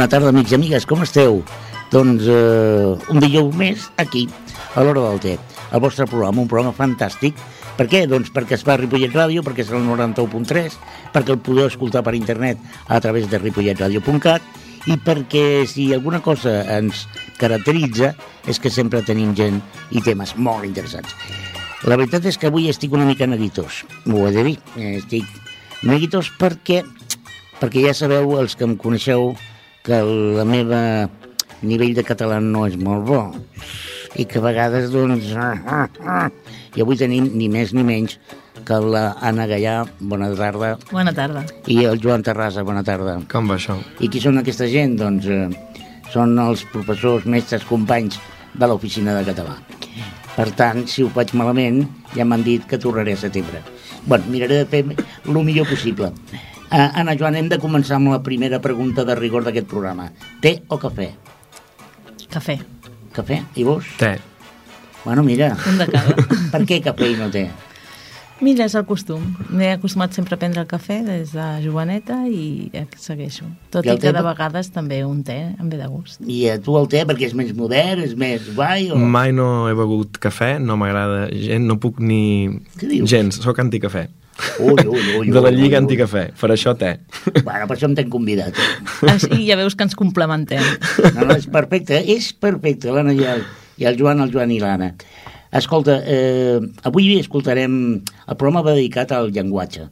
Bona tarda, amics i amigues, com esteu? Doncs eh, un dijous més aquí, a l'hora del té. El vostre programa, un programa fantàstic. Per què? Doncs perquè es fa a Ripollet Ràdio, perquè és el 91.3, perquè el podeu escoltar per internet a través de ripolletradio.cat i perquè si alguna cosa ens caracteritza és que sempre tenim gent i temes molt interessants. La veritat és que avui estic una mica neguitós, m'ho he de dir. Estic neguitós perquè, perquè ja sabeu, els que em coneixeu, que la meva nivell de català no és molt bo i que a vegades, doncs... Ah, ah, ah. I avui tenim ni més ni menys que la Anna Gallà, bona tarda. Bona tarda. I el Joan Terrassa, bona tarda. Com va això? I qui són aquesta gent? Doncs eh, són els professors, mestres, companys de l'oficina de català. Per tant, si ho faig malament, ja m'han dit que tornaré a setembre. bueno, miraré de fer el millor possible. Uh, Anna Joan, hem de començar amb la primera pregunta de rigor d'aquest programa. Té o cafè? Cafè. Cafè? I vos? Té. Bueno, mira. Un de cada. per què cafè i no té? Mira, és el costum. M'he acostumat sempre a prendre el cafè des de joveneta i segueixo. Tot I i, que té- de vegades també un té em ve de gust. I a tu el té perquè és més modern, és més guai o... Mai no he begut cafè, no m'agrada gent, no puc ni... Què dius? Gens, sóc anticafè. Ui, ui, ui, ui, De la Lliga ui. Anticafè, per això té. Bueno, per això em t'hem convidat. Així ja veus que ens complementem. No, no, és perfecte, és perfecte, l'Anna i el, i el Joan, el Joan i l'Anna. Escolta, eh, avui escoltarem el programa va dedicat al llenguatge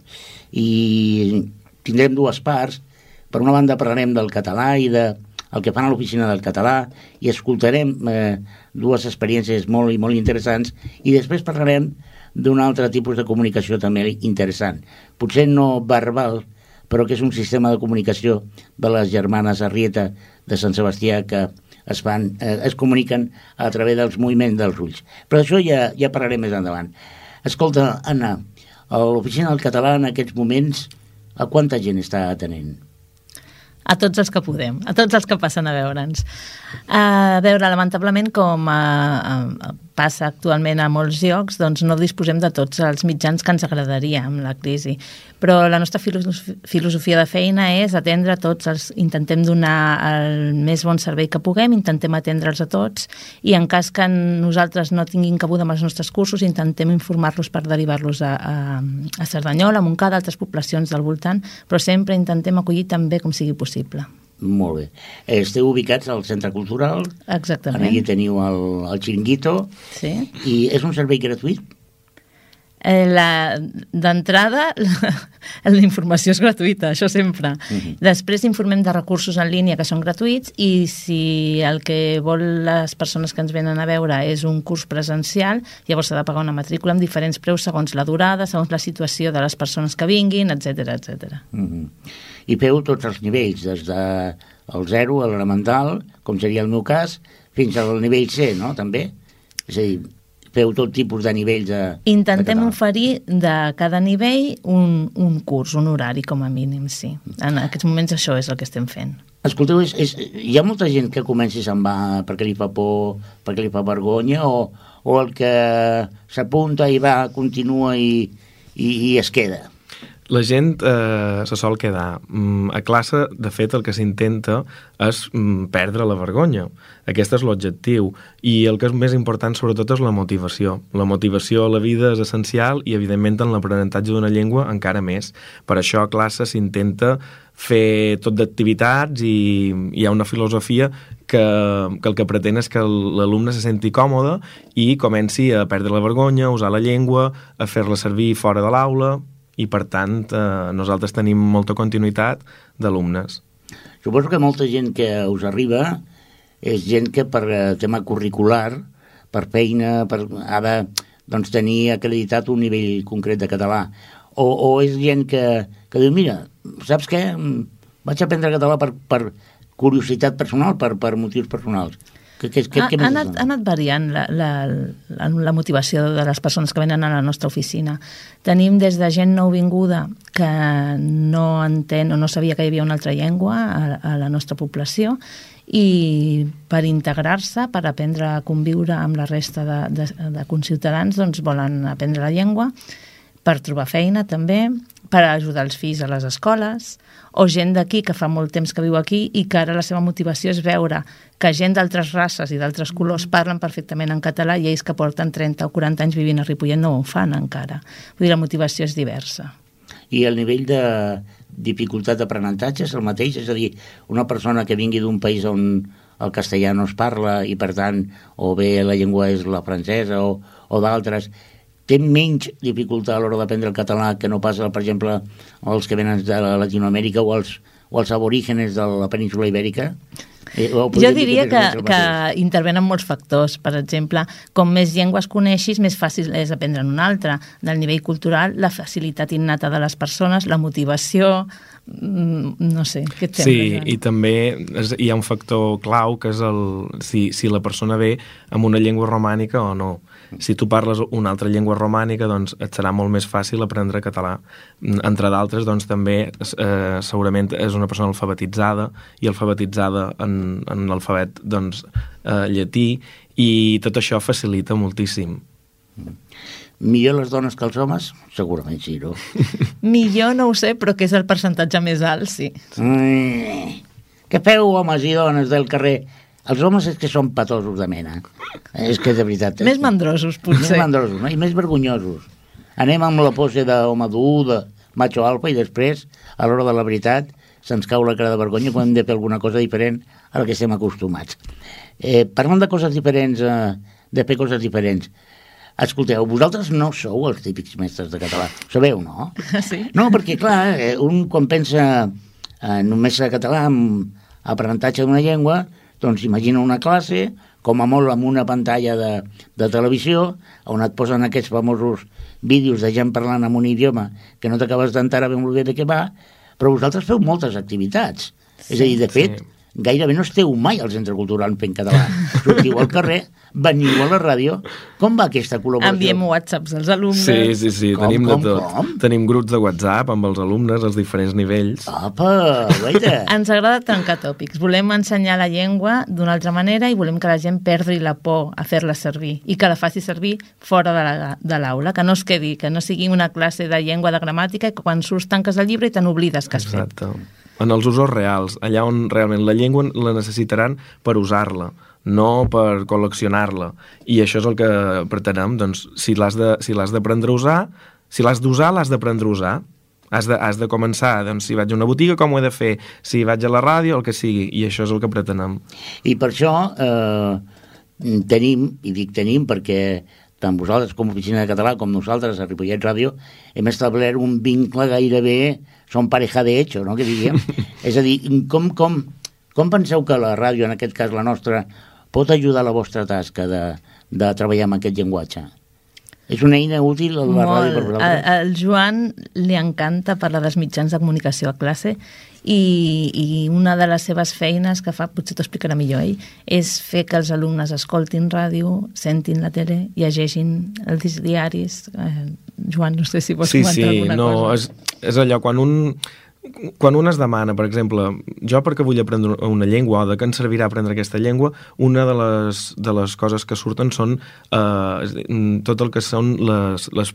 i tindrem dues parts. Per una banda parlarem del català i de el que fan a l'oficina del català i escoltarem eh, dues experiències molt i molt interessants i després parlarem d'un altre tipus de comunicació també interessant. Potser no verbal, però que és un sistema de comunicació de les germanes Arrieta de Sant Sebastià que es, fan, eh, es comuniquen a través dels moviments dels ulls. Però això ja, ja parlarem més endavant. Escolta, Anna, l'oficina del català en aquests moments a quanta gent està atenent? A tots els que podem, a tots els que passen a veure'ns. A veure, lamentablement, com a, a, passa actualment a molts llocs, doncs no disposem de tots els mitjans que ens agradaria amb la crisi. Però la nostra filosofi- filosofia de feina és atendre a tots, els, intentem donar el més bon servei que puguem, intentem atendre'ls a tots i en cas que nosaltres no tinguin cabuda amb els nostres cursos, intentem informar-los per derivar-los a, a, a Cerdanyola, a Montcada, a altres poblacions del voltant, però sempre intentem acollir tan bé com sigui possible. Molt bé. Esteu ubicats al Centre Cultural, Exactament. en allí teniu el, el Chiringuito, Sí. i és un servei gratuït? Eh, la- D'entrada, la, la informació és gratuïta, això sempre. Mhm. Després informem de recursos en línia que són gratuïts i si el que vol les persones que ens venen a veure és un curs presencial, llavors s'ha de pagar una matrícula amb diferents preus segons la durada, segons la situació de les persones que vinguin, etc etc. Mm -hmm. I feu tots els nivells, des de el 0 a l'elemental, com seria el meu cas, fins al nivell C, no?, també? És a dir, feu tot tipus de nivells de Intentem de oferir de cada nivell un, un curs, un horari com a mínim, sí. En aquests moments això és el que estem fent. Escolteu, és, és, hi ha molta gent que comença i se'n va perquè li fa por, perquè li fa vergonya, o, o el que s'apunta i va, continua i, i, i es queda? La gent eh, se sol quedar. Mm, a classe, de fet, el que s'intenta és mm, perdre la vergonya. Aquest és l'objectiu. I el que és més important, sobretot, és la motivació. La motivació a la vida és essencial i, evidentment, en l'aprenentatge d'una llengua encara més. Per això a classe s'intenta fer tot d'activitats i hi ha una filosofia que, que el que pretén és que l'alumne se senti còmode i comenci a perdre la vergonya, a usar la llengua, a fer-la servir fora de l'aula, i per tant eh, nosaltres tenim molta continuïtat d'alumnes. Suposo que molta gent que us arriba és gent que per eh, tema curricular, per feina, per, ha de doncs, tenir acreditat un nivell concret de català. O, o és gent que, que diu, mira, saps què? Mm, Vaig aprendre català per, per curiositat personal, per, per motius personals. Què, què, què, ha, què ha, anat, ha anat variant la, la, la, la motivació de les persones que venen a la nostra oficina. Tenim des de gent nouvinguda que no entén o no sabia que hi havia una altra llengua a, a la nostra població i per integrar-se, per aprendre a conviure amb la resta de, de, de conciutadans, doncs volen aprendre la llengua, per trobar feina també, per ajudar els fills a les escoles, o gent d'aquí que fa molt temps que viu aquí i que ara la seva motivació és veure que gent d'altres races i d'altres colors parlen perfectament en català i ells que porten 30 o 40 anys vivint a Ripollet no ho fan encara. Vull dir, la motivació és diversa. I el nivell de dificultat d'aprenentatge és el mateix? És a dir, una persona que vingui d'un país on el castellà no es parla i, per tant, o bé la llengua és la francesa o, o d'altres, té menys dificultat a l'hora d'aprendre el català que no passa, per exemple, els que venen de Latinoamèrica o els, o els aborígenes de la península ibèrica? Eh, jo diria que, que, que intervenen molts factors. Per exemple, com més llengües coneixis, més fàcil és aprendre en una altra. Del nivell cultural, la facilitat innata de les persones, la motivació, mm, no sé, què et sembla? Sí, i també és, hi ha un factor clau que és el, si, si la persona ve amb una llengua romànica o no. Si tu parles una altra llengua romànica, doncs et serà molt més fàcil aprendre català. Entre d'altres, doncs també eh, segurament és una persona alfabetitzada i alfabetitzada en, en l'alfabet doncs, eh, llatí i tot això facilita moltíssim. Millor les dones que els homes? Segurament sí, no? Millor no ho sé, però que és el percentatge més alt, sí. Mm. Què feu, homes i dones del carrer? Els homes és que són patosos de mena. És que de veritat... Més mandrosos, potser. Més mandrosos, no? I més vergonyosos. Anem amb la pose d'home dur, de macho alfa, i després, a l'hora de la veritat, se'ns cau la cara de vergonya quan hem de fer alguna cosa diferent a la que estem acostumats. Eh, parlant de coses diferents, eh, de fer coses diferents, escolteu, vosaltres no sou els típics mestres de català. Ho sabeu, no? Sí. No, perquè, clar, eh, un quan pensa en un mestre de català amb aprenentatge d'una llengua, doncs imagina una classe, com a molt amb una pantalla de, de televisió, on et posen aquests famosos vídeos de gent parlant en un idioma que no t'acabes d'enterar ben bé de què va, però vosaltres feu moltes activitats. Sí, és a dir, de fet, sí gairebé no esteu mai al Centre Cultural fent català. Sortiu al carrer, veniu a la ràdio. Com va aquesta col·laboració? Enviem whatsapps als alumnes. Sí, sí, sí, com, tenim com, de tot. Com? Tenim grups de WhatsApp amb els alumnes, als diferents nivells. Apa, guaita. Ens agrada trencar tòpics. Volem ensenyar la llengua d'una altra manera i volem que la gent perdi la por a fer-la servir i que la faci servir fora de l'aula, la, que no es quedi, que no sigui una classe de llengua, de gramàtica, i que quan surts tanques el llibre i te n'oblides que has Exacte. fet en els usos reals, allà on realment la llengua la necessitaran per usar-la, no per col·leccionar-la. I això és el que pretenem, doncs, si l'has d'aprendre si a usar, si l'has d'usar, l'has d'aprendre a usar. Has de, has de començar, doncs, si vaig a una botiga, com ho he de fer? Si vaig a la ràdio, el que sigui. I això és el que pretenem. I per això eh, tenim, i dic tenim perquè tant vosaltres com Oficina de Català com nosaltres a Ripollet Ràdio hem establert un vincle gairebé som pareja de hecho, no?, que diguem. és a dir, com, com, com penseu que la ràdio, en aquest cas la nostra, pot ajudar a la vostra tasca de, de treballar amb aquest llenguatge? És una eina útil a la Molt. ràdio per vosaltres? Al Joan li encanta parlar dels mitjans de comunicació a classe i, i una de les seves feines que fa, potser t'ho explicarà millor ell, és fer que els alumnes escoltin ràdio, sentin la tele, llegeixin els diaris. Eh, Joan, no sé si vols sí, comentar sí, alguna no, cosa. És, és allò, quan un, quan un es demana, per exemple, jo perquè vull aprendre una llengua o de què ens servirà aprendre aquesta llengua, una de les, de les coses que surten són eh, tot el que són les, les,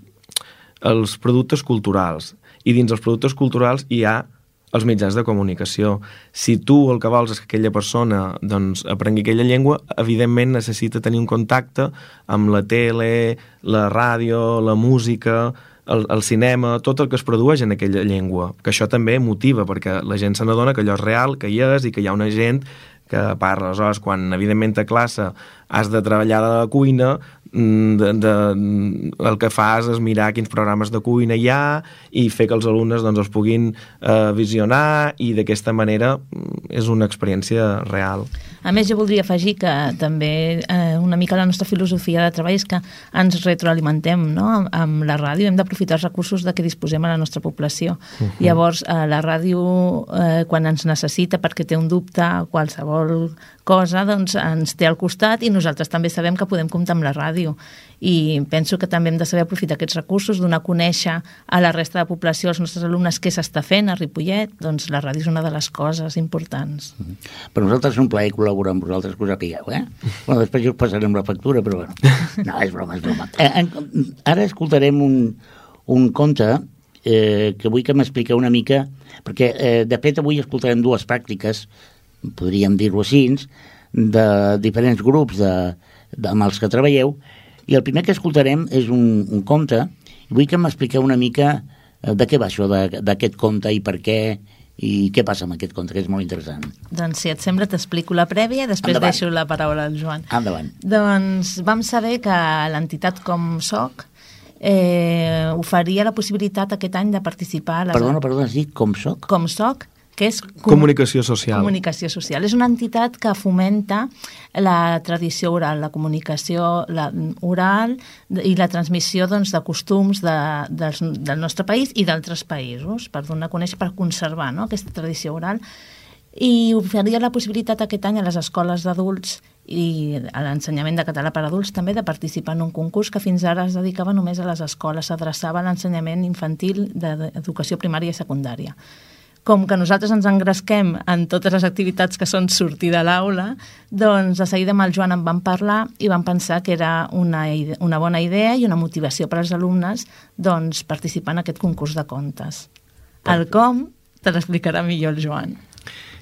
els productes culturals. I dins els productes culturals hi ha els mitjans de comunicació. Si tu el que vols és que aquella persona doncs, aprengui aquella llengua, evidentment necessita tenir un contacte amb la tele, la ràdio, la música, el, el cinema, tot el que es produeix en aquella llengua, que això també motiva, perquè la gent se n'adona que allò és real, que hi és i que hi ha una gent que parla. Aleshores, quan evidentment a classe has de treballar de la cuina, de, de, el que fas és mirar quins programes de cuina hi ha i fer que els alumnes doncs, els puguin eh, visionar i d'aquesta manera mm, és una experiència real. A més, jo voldria afegir que també eh, una mica la nostra filosofia de treball és que ens retroalimentem no? amb, amb la ràdio, hem d'aprofitar els recursos de què disposem a la nostra població. Uh -huh. Llavors, eh, la ràdio, eh, quan ens necessita perquè té un dubte, qualsevol cosa, doncs ens té al costat i nosaltres també sabem que podem comptar amb la ràdio i penso que també hem de saber aprofitar aquests recursos, donar a conèixer a la resta de població, als nostres alumnes, què s'està fent a Ripollet, doncs la ràdio és una de les coses importants. Mm -hmm. Per nosaltres és un plaer col·laborar amb vosaltres, que us sapigueu, eh? bueno, després ja us passarem la factura, però bueno, no, és broma, és broma. Eh, ara escoltarem un, un conte eh, que vull que m'expliqueu una mica, perquè eh, de fet avui escoltarem dues pràctiques, podríem dir-ho així, de diferents grups de, de, amb els que treballeu, i el primer que escoltarem és un, un conte, i vull que m'expliqueu una mica eh, de què va això d'aquest conte i per què i què passa amb aquest conte, que és molt interessant. Doncs si et sembla t'explico la prèvia i després Endavant. deixo la paraula al Joan. Endavant. Doncs vam saber que l'entitat Com Soc eh, oferia la possibilitat aquest any de participar a les... Perdona, perdona, has dit com soc? Com Soc, que és... com- Comunicació social. Comunicació social. És una entitat que fomenta la tradició oral, la comunicació la, oral i la transmissió doncs, de costums de, dels, del nostre país i d'altres països, per donar a conèixer, per conservar no? aquesta tradició oral. I oferia la possibilitat aquest any a les escoles d'adults i a l'ensenyament de català per adults també de participar en un concurs que fins ara es dedicava només a les escoles, s'adreçava a l'ensenyament infantil d'educació primària i secundària com que nosaltres ens engresquem en totes les activitats que són sortir de l'aula, doncs de seguida amb el Joan en vam parlar i vam pensar que era una, una bona idea i una motivació per als alumnes doncs, participar en aquest concurs de contes. El com te l'explicarà millor el Joan.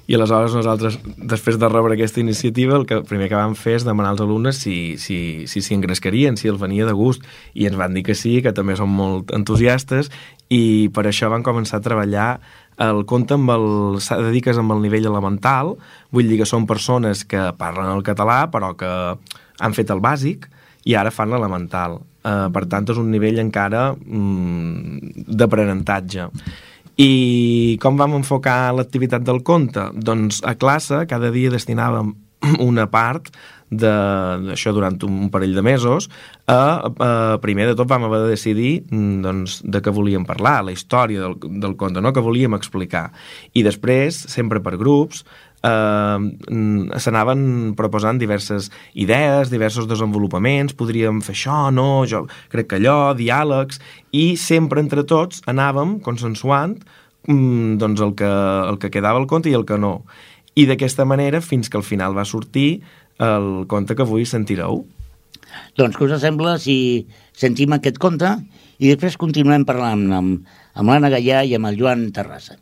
I aleshores nosaltres, després de rebre aquesta iniciativa, el que el primer que vam fer és demanar als alumnes si s'hi si, si, si engrescarien, si els venia de gust, i ens van dir que sí, que també són molt entusiastes, i per això van començar a treballar el conte amb el, s'ha de dir que és amb el nivell elemental, vull dir que són persones que parlen el català però que han fet el bàsic i ara fan l'elemental. Uh, per tant, és un nivell encara mm, d'aprenentatge. I com vam enfocar l'activitat del conte? Doncs a classe cada dia destinàvem una part d'això durant un parell de mesos, a, a, primer de tot vam haver de decidir mm, doncs, de què volíem parlar, la història del, del conte, no? que volíem explicar. I després, sempre per grups, eh, mm, s'anaven proposant diverses idees, diversos desenvolupaments, podríem fer això, no, jo crec que allò, diàlegs, i sempre entre tots anàvem consensuant mm, doncs el que, el que quedava al conte i el que no. I d'aquesta manera, fins que al final va sortir el conte que avui sentireu. Doncs què us sembla si sentim aquest conte i després continuem parlant amb, amb l'Anna Gallà i amb el Joan Terrassa.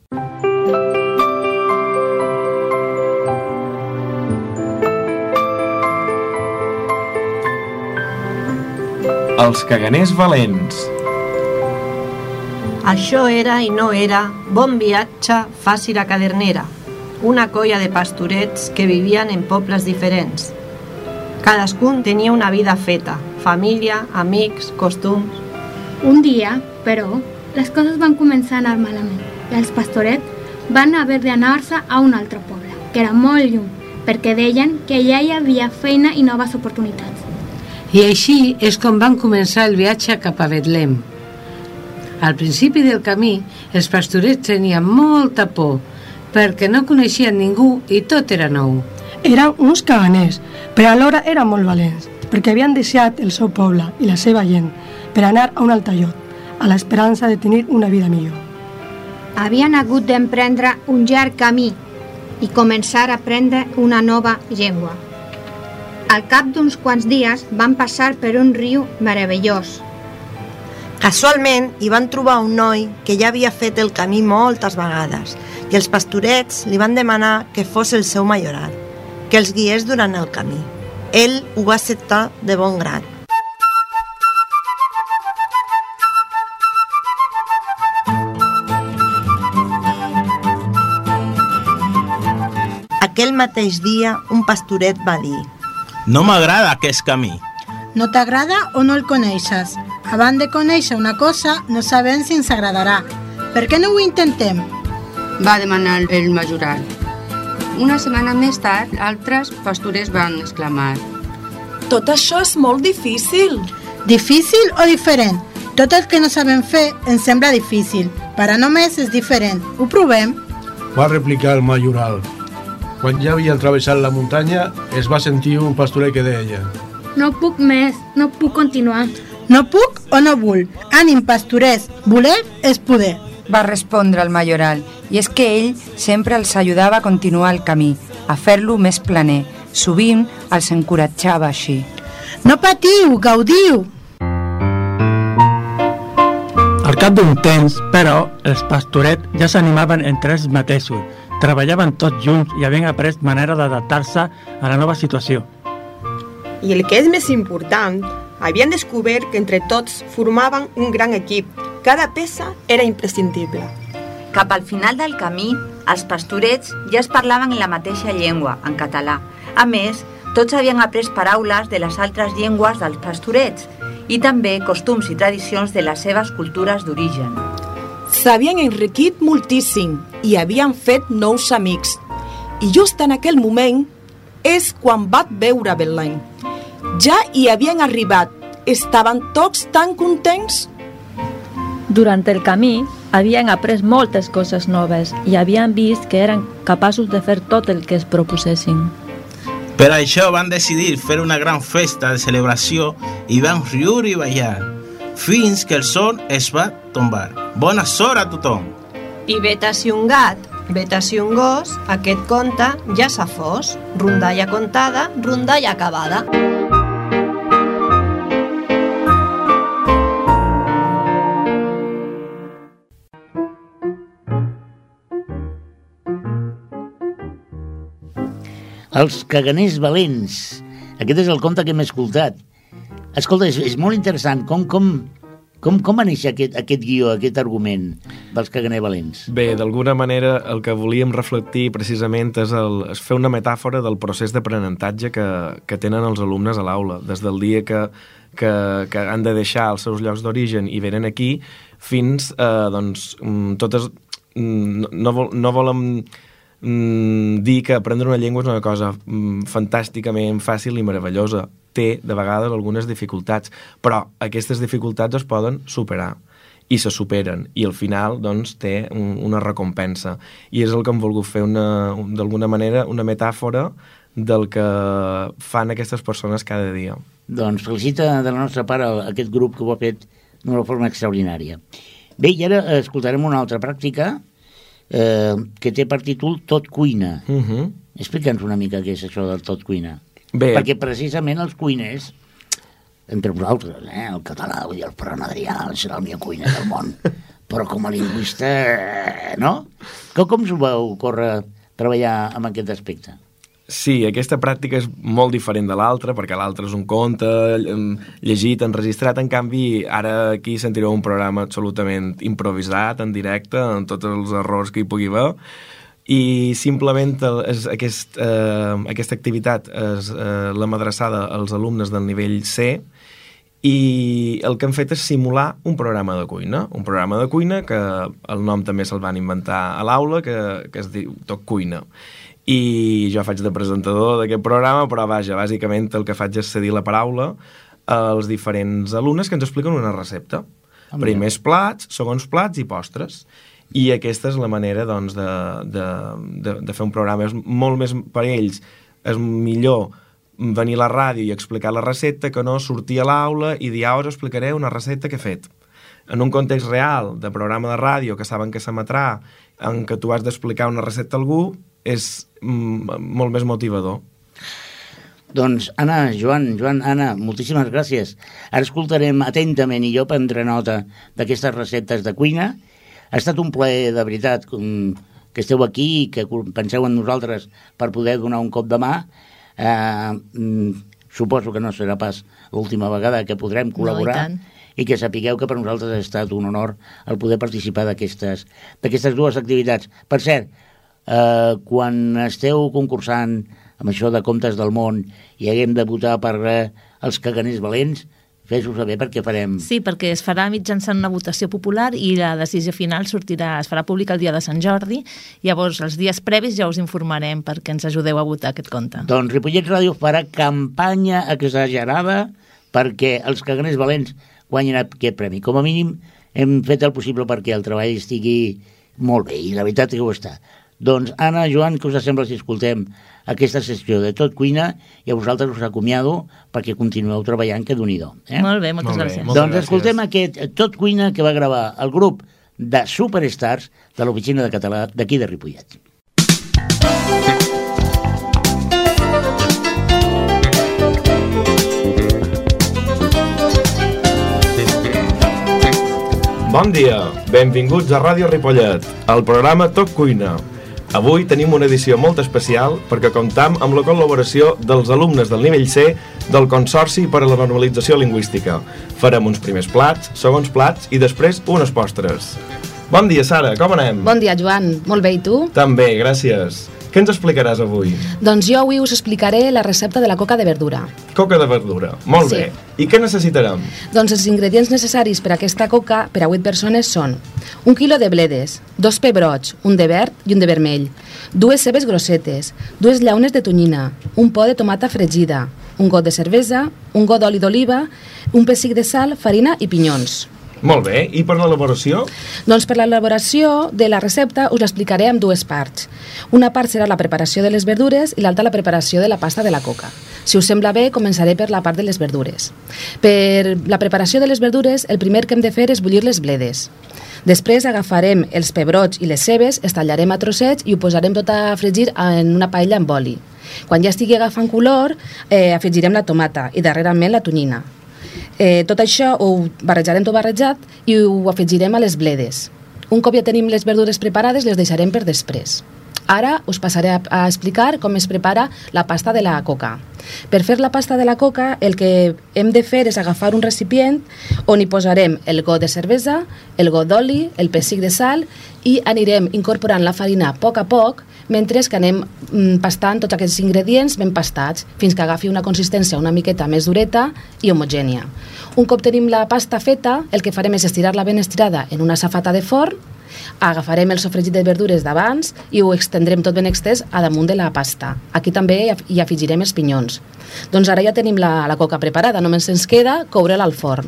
Els caganers valents. Això era i no era bon viatge fàcil a cadernera, una colla de pastorets que vivien en pobles diferents. Cadascun tenia una vida feta, família, amics, costums... Un dia, però, les coses van començar a anar malament i els pastorets van haver d'anar-se a un altre poble, que era molt lluny, perquè deien que allà hi havia feina i noves oportunitats. I així és com van començar el viatge cap a Betlem. Al principi del camí, els pastorets tenien molta por, perquè no coneixien ningú i tot era nou. Eren uns caganers, però alhora eren molt valents, perquè havien deixat el seu poble i la seva gent per anar a un altre lloc, a l'esperança de tenir una vida millor. Havien hagut d'emprendre un llarg camí i començar a aprendre una nova llengua. Al cap d'uns quants dies van passar per un riu meravellós. Casualment hi van trobar un noi que ja havia fet el camí moltes vegades i els pastorets li van demanar que fos el seu majoral, que els guiés durant el camí. Ell ho va acceptar de bon grat. Aquell mateix dia, un pastoret va dir No m'agrada aquest camí. No t'agrada o no el coneixes? Abans de conèixer una cosa, no sabem si ens agradarà. Per què no ho intentem? Va demanar el majoral. Una setmana més tard, altres pastorers van exclamar. Tot això és molt difícil. Difícil o diferent? Tot el que no sabem fer ens sembla difícil. Per a només és diferent. Ho provem? Va replicar el majoral. Quan ja havia travessat la muntanya, es va sentir un pastorer que deia No puc més, no puc continuar. No puc o no vull. Ànim, pastorers, voler és poder. Va respondre el majoral, i és que ell sempre els ajudava a continuar el camí, a fer-lo més planer. Sovint els encoratjava així. No patiu, gaudiu! Al cap d'un temps, però, els pastorets ja s'animaven entre ells mateixos, treballaven tots junts i havien après manera d'adaptar-se a la nova situació. I el que és més important, havien descobert que entre tots formaven un gran equip. Cada peça era imprescindible. Cap al final del camí, els pastorets ja es parlaven en la mateixa llengua, en català. A més, tots havien après paraules de les altres llengües dels pastorets i també costums i tradicions de les seves cultures d'origen. S'havien enriquit moltíssim i havien fet nous amics. I just en aquell moment és quan vaig veure Belém. Ja hi havien arribat. Estaven tots tan contents? Durant el camí havien après moltes coses noves i havien vist que eren capaços de fer tot el que es proposessin. Per això van decidir fer una gran festa de celebració i van riure i ballar, fins que el sol es va tombar. Bona sort a tothom! I vet si un gat, vet si un gos, aquest conte ja s'ha fos. Rondalla contada, rondalla acabada. Els caganers valents. Aquest és el conte que hem escoltat. Escolta, és, és molt interessant com, com, com, com va néixer aquest, aquest guió, aquest argument dels caganers valents? Bé, d'alguna manera el que volíem reflectir precisament és, el, és fer una metàfora del procés d'aprenentatge que, que tenen els alumnes a l'aula, des del dia que, que, que han de deixar els seus llocs d'origen i venen aquí fins, eh, doncs, mm, totes... mm, No, no, vol, no volen mm, dir que aprendre una llengua és una cosa mm, fantàsticament fàcil i meravellosa. Té, de vegades, algunes dificultats, però aquestes dificultats es poden superar i se superen, i al final doncs, té un, una recompensa. I és el que hem volgut fer, una, un, d'alguna manera, una metàfora del que fan aquestes persones cada dia. Doncs felicita de la nostra part aquest grup que ho ha fet d'una forma extraordinària. Bé, i ara escoltarem una altra pràctica eh, que té per títol Tot cuina. Uh -huh. Explica'ns una mica què és això del tot cuina. Bé. Perquè precisament els cuiners, entre vosaltres, eh, el català, vull dir, el Ferran Adrià serà el millor cuiner del món, però com a lingüista, eh, no? Com, com us va ocórrer treballar amb aquest aspecte? Sí, aquesta pràctica és molt diferent de l'altra, perquè l'altra és un conte em, llegit, enregistrat, en canvi ara aquí sentireu un programa absolutament improvisat, en directe, amb tots els errors que hi pugui haver, i simplement és aquest, eh, aquesta activitat és eh, l'hem adreçada als alumnes del nivell C i el que hem fet és simular un programa de cuina, un programa de cuina que el nom també se'l van inventar a l'aula, que, que es diu Tot Cuina i jo faig de presentador d'aquest programa, però vaja, bàsicament el que faig és cedir la paraula als diferents alumnes que ens expliquen una recepta. Ah. Primers plats, segons plats i postres. I aquesta és la manera doncs, de, de, de, de fer un programa. És molt més per ells, és millor venir a la ràdio i explicar la recepta que no sortir a l'aula i dir, ara us explicaré una recepta que he fet. En un context real de programa de ràdio que saben que s'emetrà, en què tu has d'explicar una recepta a algú, és mm, molt més motivador. Doncs, Anna, Joan, Joan, Anna, moltíssimes gràcies. Ara escoltarem atentament i jo prendré nota d'aquestes receptes de cuina. Ha estat un plaer, de veritat, que esteu aquí i que penseu en nosaltres per poder donar un cop de mà. Eh, mm, suposo que no serà pas l'última vegada que podrem col·laborar. tant. i que sapigueu que per nosaltres ha estat un honor el poder participar d'aquestes d'aquestes dues activitats. Per cert, eh, quan esteu concursant amb això de Comptes del Món i haguem de votar per eh, els caganers valents, fes-ho saber perquè farem... Sí, perquè es farà mitjançant una votació popular i la decisió final sortirà, es farà pública el dia de Sant Jordi. Llavors, els dies previs ja us informarem perquè ens ajudeu a votar aquest compte. Doncs Ripollet Ràdio farà campanya exagerada perquè els caganers valents guanyin aquest premi. Com a mínim hem fet el possible perquè el treball estigui molt bé i la veritat que ho està. Doncs Anna, Joan, què us sembla si escoltem aquesta sessió de Tot Cuina i a vosaltres us acomiado perquè continueu treballant, que d'un eh? Molt bé, moltes Molt bé, gràcies. Doncs moltes gràcies. escoltem aquest Tot Cuina que va gravar el grup de superstars de l'Oficina de Català d'aquí de Ripollet. Bon dia, benvinguts a Ràdio Ripollet, al programa Tot Cuina. Avui tenim una edició molt especial perquè comptam amb la col·laboració dels alumnes del nivell C del Consorci per a la Normalització Lingüística. Farem uns primers plats, segons plats i després unes postres. Bon dia, Sara, com anem? Bon dia, Joan. Molt bé, i tu? També, gràcies. Què ens explicaràs avui? Doncs jo avui us explicaré la recepta de la coca de verdura. Coca de verdura. Molt Sí. bé. I què necessitarem? Doncs els ingredients necessaris per a aquesta coca per a 8 persones són un quilo de bledes, dos pebrots, un de verd i un de vermell, dues cebes grossetes, dues llaunes de tonyina, un pot de tomata fregida, un got de cervesa, un got d'oli d'oliva, un pessic de sal, farina i pinyons. Molt bé. I per l'elaboració? Doncs per l'elaboració de la recepta us l'explicaré en dues parts. Una part serà la preparació de les verdures i l'altra la preparació de la pasta de la coca. Si us sembla bé, començaré per la part de les verdures. Per la preparació de les verdures, el primer que hem de fer és bullir les bledes. Després agafarem els pebrots i les cebes, els tallarem a trossets i ho posarem tot a fregir en una paella amb oli. Quan ja estigui agafant color, eh, afegirem la tomata i darrerament la tonyina. Eh, tot això ho barrejarem tot barrejat i ho afegirem a les bledes. Un cop ja tenim les verdures preparades, les deixarem per després. Ara us passaré a, explicar com es prepara la pasta de la coca. Per fer la pasta de la coca, el que hem de fer és agafar un recipient on hi posarem el got de cervesa, el got d'oli, el pessic de sal i anirem incorporant la farina a poc a poc mentre que anem mm, pastant tots aquests ingredients ben pastats fins que agafi una consistència una miqueta més dureta i homogènia. Un cop tenim la pasta feta, el que farem és estirar-la ben estirada en una safata de forn agafarem el sofregit de verdures d'abans i ho extendrem tot ben extès a damunt de la pasta. Aquí també hi af- hi afegirem els pinyons. Doncs ara ja tenim la, la coca preparada, només ens queda coure-la al forn.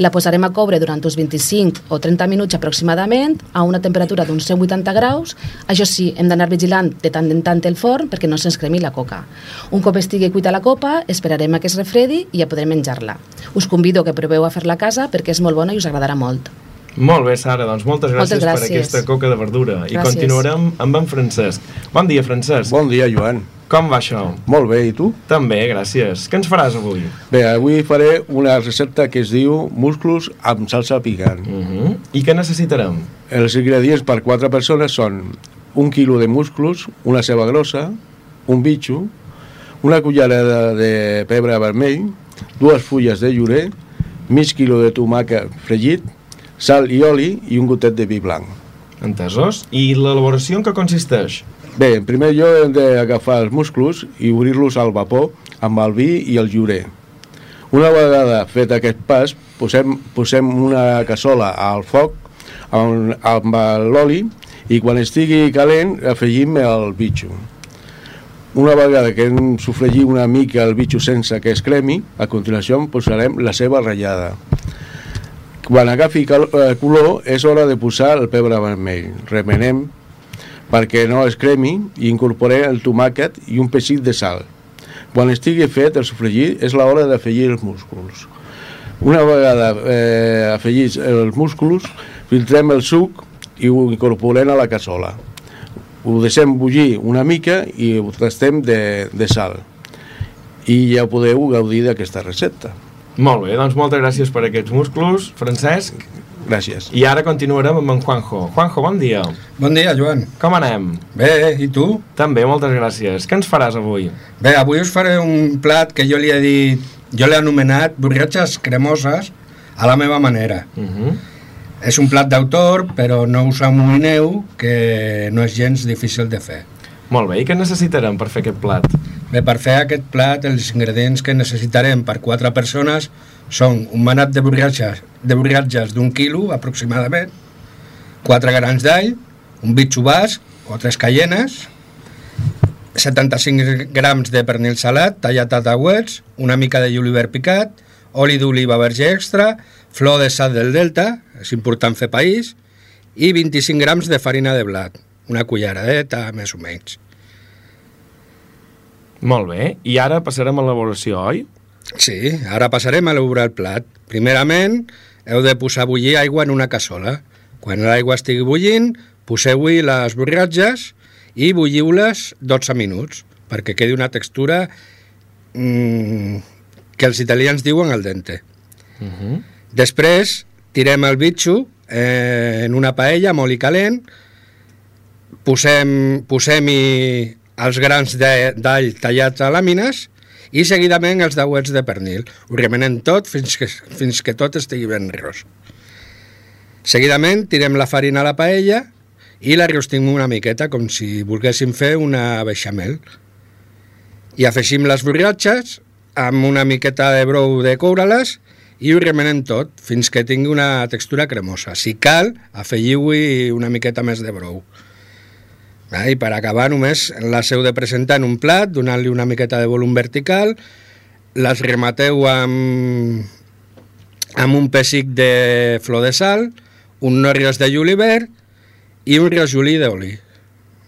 La posarem a coure durant uns 25 o 30 minuts aproximadament a una temperatura d'uns 180 graus. Això sí, hem d'anar vigilant de tant en tant el forn perquè no se'ns cremi la coca. Un cop estigui cuita la copa, esperarem a que es refredi i ja podrem menjar-la. Us convido que proveu a fer-la a casa perquè és molt bona i us agradarà molt. Molt bé, Sara, doncs moltes gràcies, Moltes per gràcies. aquesta coca de verdura. I Gràcies. continuarem amb en Francesc. Bon dia, Francesc. Bon dia, Joan. Com va això? Molt bé, i tu? També, gràcies. Què ens faràs avui? Bé, avui faré una recepta que es diu musclos amb salsa picant. Uh -huh. I què necessitarem? Els ingredients per quatre persones són un quilo de musclos, una ceba grossa, un bitxo, una cullerada de pebre vermell, dues fulles de llorer, mig quilo de tomàquet fregit, sal i oli i un gotet de vi blanc. Entesos? I l'elaboració en què consisteix? Bé, en primer lloc hem d'agafar els musclos i obrir-los al vapor amb el vi i el llorer. Una vegada fet aquest pas, posem, posem una cassola al foc amb, amb l'oli i quan estigui calent afegim el bitxo. Una vegada que hem sofregit una mica el bitxo sense que es cremi, a continuació posarem la ceba ratllada. Quan agafi eh, color és hora de posar el pebre vermell. Remenem perquè no es cremi i incorporem el tomàquet i un pessic de sal. Quan estigui fet el sofregit és l'hora d'afegir els músculs. Una vegada eh, afegits els músculs, filtrem el suc i ho incorporem a la cassola. Ho deixem bullir una mica i ho tastem de, de sal. I ja podeu gaudir d'aquesta recepta. Molt bé, doncs moltes gràcies per aquests musclos, Francesc. Gràcies. I ara continuarem amb en Juanjo. Juanjo, bon dia. Bon dia, Joan. Com anem? Bé, i tu? També, moltes gràcies. Què ens faràs avui? Bé, avui us faré un plat que jo li he dit, jo l'he anomenat borratxes cremoses a la meva manera. Uh -huh. És un plat d'autor, però no us amoïneu, que no és gens difícil de fer. Molt bé, i què necessitarem per fer aquest plat? Bé, per fer aquest plat, els ingredients que necessitarem per quatre persones són un manat de borratxes de borratxes d'un quilo, aproximadament, quatre grans d'all, un bitxo basc o tres caienes, 75 grams de pernil salat tallat a tauets, una mica de julivert picat, oli d'oliva verge extra, flor de sal del delta, és important fer país, i 25 grams de farina de blat, una culleradeta, més o menys. Molt bé, i ara passarem a l'elaboració, oi? Sí, ara passarem a elaborar el plat. Primerament, heu de posar a bullir aigua en una cassola. Quan l'aigua estigui bullint, poseu-hi les borratges i bulliu-les 12 minuts, perquè quedi una textura mm, que els italians diuen al dente. Uh -huh. Després, tirem el bitxo eh, en una paella amb oli calent, posem, posem-hi els grans d'all tallats a làmines i seguidament els dauets de pernil. Ho remenem tot fins que, fins que tot estigui ben ros. Seguidament tirem la farina a la paella i la rostim una miqueta com si volguéssim fer una beixamel. I afegim les borratxes amb una miqueta de brou de coure-les i ho remenem tot fins que tingui una textura cremosa. Si cal, afegiu-hi una miqueta més de brou. Ah, I per acabar només les heu de presentar en un plat, donant-li una miqueta de volum vertical, les remateu amb, amb un pessic de flor de sal, un norriós de julivert i un rajolí d'oli.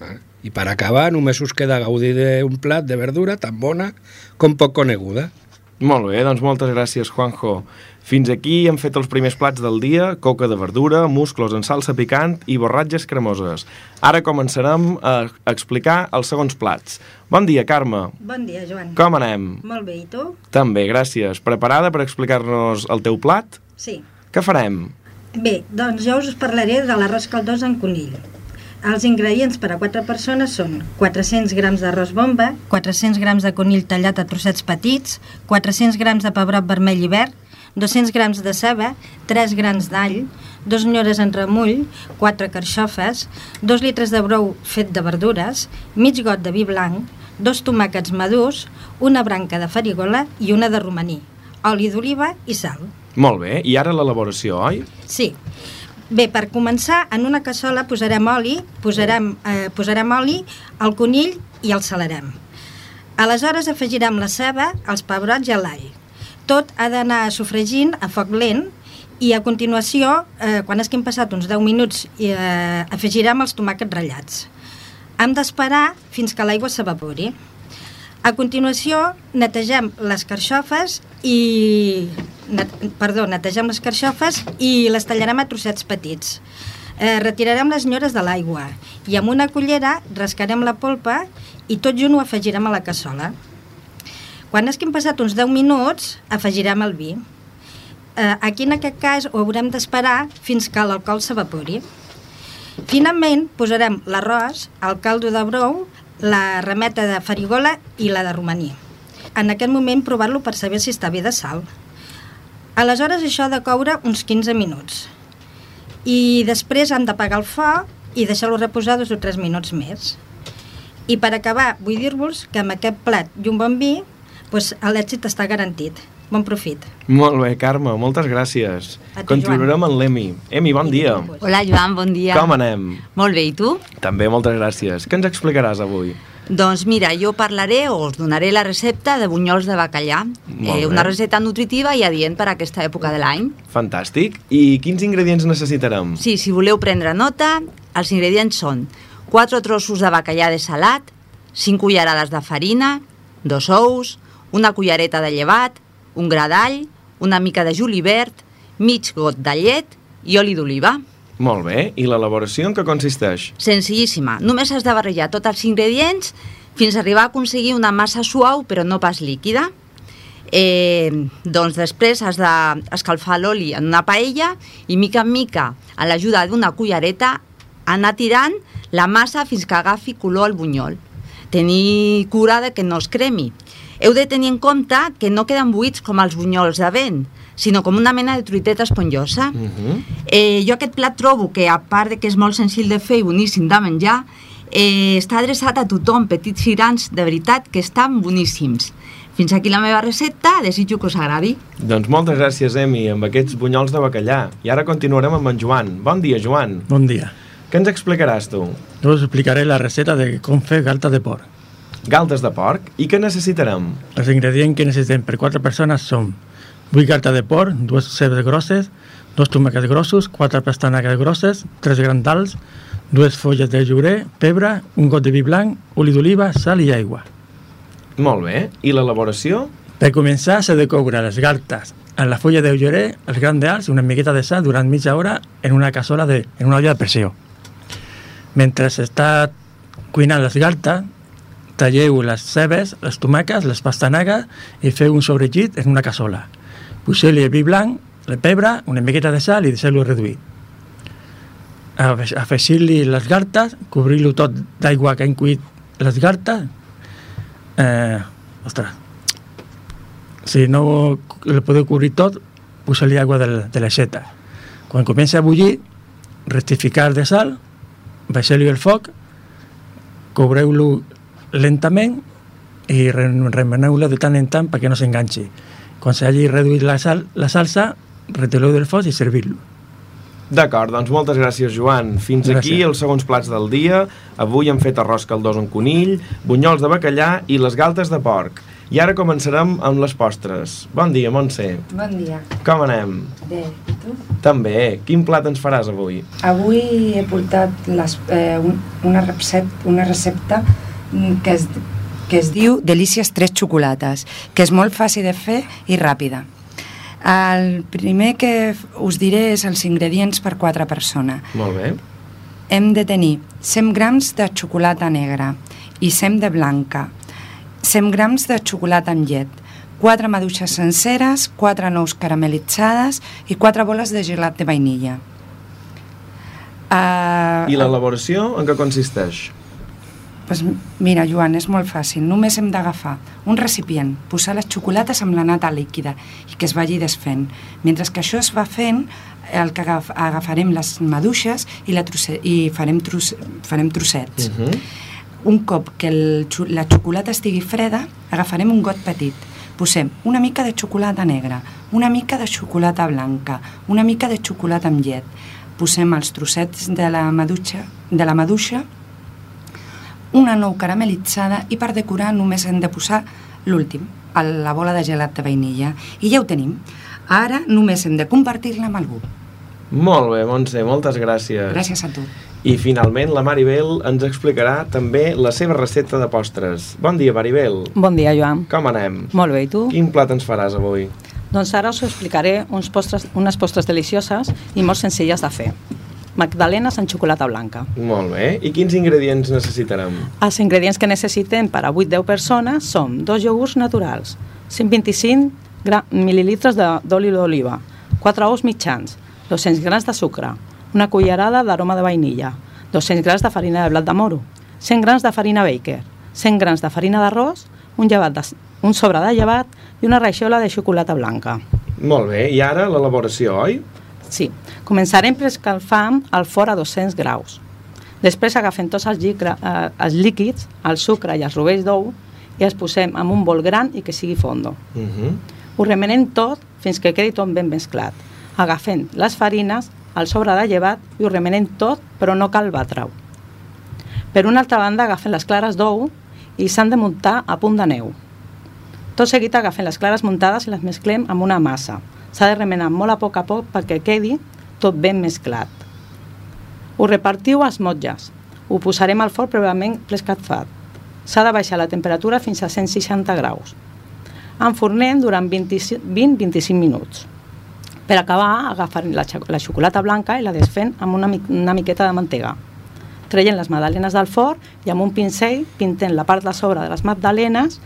Ah, I per acabar només us queda gaudir d'un plat de verdura tan bona com poc coneguda. Molt bé, doncs moltes gràcies, Juanjo. Fins aquí hem fet els primers plats del dia, coca de verdura, musclos en salsa picant i borratges cremoses. Ara començarem a explicar els segons plats. Bon dia, Carme. Bon dia, Joan. Com anem? Molt bé, i tu? També, gràcies. Preparada per explicar-nos el teu plat? Sí. Què farem? Bé, doncs jo us parlaré de l'arròs caldós en conill. Els ingredients per a 4 persones són 400 grams d'arròs bomba, 400 grams de conill tallat a trossets petits, 400 grams de pebrot vermell i verd, 200 grams de ceba, 3 grans d'all, 2 nyores en remull, 4 carxofes, 2 litres de brou fet de verdures, mig got de vi blanc, 2 tomàquets madurs, una branca de farigola i una de romaní, oli d'oliva i sal. Molt bé, i ara l'elaboració, oi? Sí. Bé, per començar, en una cassola posarem oli, posarem, eh, posarem oli, el conill i el salarem. Aleshores afegirem la ceba, els pebrots i l'all. Tot ha d'anar sofregint a foc lent i a continuació, eh, quan hagin passat uns 10 minuts, eh, afegirem els tomàquets ratllats. Hem d'esperar fins que l'aigua s'evapori. A continuació, netegem les carxofes i... Net, perdó, netegem les carxofes i les tallarem a trossets petits. Eh, retirarem les nyores de l'aigua i amb una cullera rascarem la polpa i tot junt ho afegirem a la cassola. Quan hagin passat uns 10 minuts, afegirem el vi. Eh, aquí, en aquest cas, ho haurem d'esperar fins que l'alcohol s'evapori. Finalment, posarem l'arròs, el caldo de brou, la remeta de farigola i la de romaní. En aquest moment, provar-lo per saber si està bé de sal. Aleshores, això ha de coure uns 15 minuts. I després hem d'apagar el foc i deixar-lo reposar dos o tres minuts més. I per acabar, vull dir-vos que amb aquest plat i un bon vi, doncs l'èxit està garantit. Bon profit. Molt bé, Carme, moltes gràcies. A tu, Continuarem amb l'Emi. Emi, bon dia. Hola, Joan, bon dia. Com anem? Molt bé, i tu? També, moltes gràcies. Què ens explicaràs avui? Doncs mira, jo parlaré o us donaré la recepta de bunyols de bacallà. Bé. una recepta nutritiva i adient per a aquesta època de l'any. Fantàstic. I quins ingredients necessitarem? Sí, si voleu prendre nota, els ingredients són 4 trossos de bacallà de salat, 5 cullerades de farina, dos ous, una cullereta de llevat, un gra d'all, una mica de julivert, mig got de llet i oli d'oliva. Molt bé. I l'elaboració en què consisteix? Senzillíssima. Només has de barrejar tots els ingredients fins a arribar a aconseguir una massa suau però no pas líquida. Eh, doncs després has d'escalfar l'oli en una paella i mica en mica, a l'ajuda d'una cullereta, anar tirant la massa fins que agafi color al bunyol. Tenir cura de que no es cremi. Heu de tenir en compte que no queden buits com els bunyols de vent, sinó com una mena de truiteta esponjosa. Uh -huh. Eh, jo aquest plat trobo que, a part de que és molt senzill de fer i boníssim de menjar, eh, està adreçat a tothom, petits i grans, de veritat, que estan boníssims. Fins aquí la meva recepta, desitjo que us agradi. Doncs moltes gràcies, Emi, amb aquests bunyols de bacallà. I ara continuarem amb en Joan. Bon dia, Joan. Bon dia. Què ens explicaràs tu? Jo us explicaré la receta de com fer galta de porc. Galtes de porc. I què necessitarem? Els ingredients que necessitem per 4 persones són 8 galta de porc, dues cebes grosses, dos tomàquets grossos, 4 pastanagues grosses, 3 grandals, dues fulles de llorer, pebre, un got de vi blanc, oli d'oliva, sal i aigua. Molt bé. I l'elaboració? Per començar, s'ha de coure les galtes en la fulla de llorer, els grans d'alç i una miqueta de sal durant mitja hora en una cassola de, en una olla de pressió. Mentre s'està cuinant les galtes, talleu les cebes, les tomàquets, les pastanagues i feu un sobregit en una cassola. Poseu-li el vi blanc, el pebre, una miqueta de sal i deixeu-lo reduir. afe- afegir-li les gartes, cobrir-lo tot d'aigua que han cuit les gartes. Eh, ostres, si no le podeu cobrir tot, posar-li aigua de, de l'aixeta. Quan comença a bullir, rectificar de sal, baixar-li el foc, cobreu-lo lentament i re- remeneu-lo de tant en tant perquè no s'enganxi. Quan s'hagi reduït la, sal, la salsa, retireu del foc i servir-lo. D'acord, doncs moltes gràcies, Joan. Fins Gràcies. aquí els segons plats del dia. Avui hem fet arròs caldós amb conill, bunyols de bacallà i les galtes de porc. I ara començarem amb les postres. Bon dia, Montse. Bon dia. Com anem? Bé, i tu? També. Quin plat ens faràs avui? Avui he portat les, eh, un, una, recepta, una recepta que es, que es diu Delícies tres xocolates, que és molt fàcil de fer i ràpida. El primer que us diré és els ingredients per quatre persones. Molt bé. Hem de tenir 100 grams de xocolata negra i 100 de blanca, 100 grams de xocolata amb llet, 4 maduixes senceres, 4 nous caramelitzades i 4 boles de gelat de vainilla. Uh, I l'elaboració en què consisteix? Pues mira, Joan, és molt fàcil. Només hem d'agafar un recipient, posar les xocolates amb la nata líquida i que es vagi desfent. Mentre que això es va fent, el que agaf agafarem les maduixes i, la trosse i farem, tros farem trossets. Uh -huh. Un cop que el, la xocolata estigui freda, agafarem un got petit. Posem una mica de xocolata negra, una mica de xocolata blanca, una mica de xocolata amb llet. Posem els trossets de la maduixa, de la maduixa una nou caramelitzada i per decorar només hem de posar l'últim, la bola de gelat de vainilla. I ja ho tenim. Ara només hem de compartir-la amb algú. Molt bé, Montse, moltes gràcies. Gràcies a tu. I finalment la Maribel ens explicarà també la seva recepta de postres. Bon dia, Maribel. Bon dia, Joan. Com anem? Molt bé, i tu? Quin plat ens faràs avui? Doncs ara us explicaré uns postres, unes postres delicioses i molt senzilles de fer. Magdalenes en xocolata blanca. Molt bé. I quins ingredients necessitarem? Els ingredients que necessitem per a 8-10 persones són dos iogurts naturals, 125 gra- mil·lilitres d'oli d'oliva, 4 ous mitjans, 200 grams de sucre, una cullerada d'aroma de vainilla, 200 grams de farina de blat de moro, 100 grams de farina baker, 100 grams de farina d'arròs, un, llevat de, un sobre de llevat i una raixola de xocolata blanca. Molt bé. I ara l'elaboració, oi? Sí, començarem preescalfant el forn a 200 graus. Després agafem tots els, llicra, eh, els líquids, el sucre i els rovells d'ou i els posem en un bol gran i que sigui fondo. Uh -huh. Ho remenem tot fins que quedi tot ben mesclat. Agafem les farines, el sobre de llevat i ho remenem tot, però no cal batre-ho. Per una altra banda, agafem les clares d'ou i s'han de muntar a punt de neu. Tot seguit agafem les clares muntades i les mesclem amb una massa. S'ha de remenar molt a poc a poc perquè quedi tot ben mesclat. Ho repartiu als motlles. Ho posarem al forn prèviament prescalfat. S'ha de baixar la temperatura fins a 160 graus. Enfornem durant 20-25 minuts. Per acabar, agafarem la, la xocolata blanca i la desfem amb una, mi- una miqueta de mantega. Treien les magdalenes del forn i amb un pincell pintem la part de sobre de les magdalenes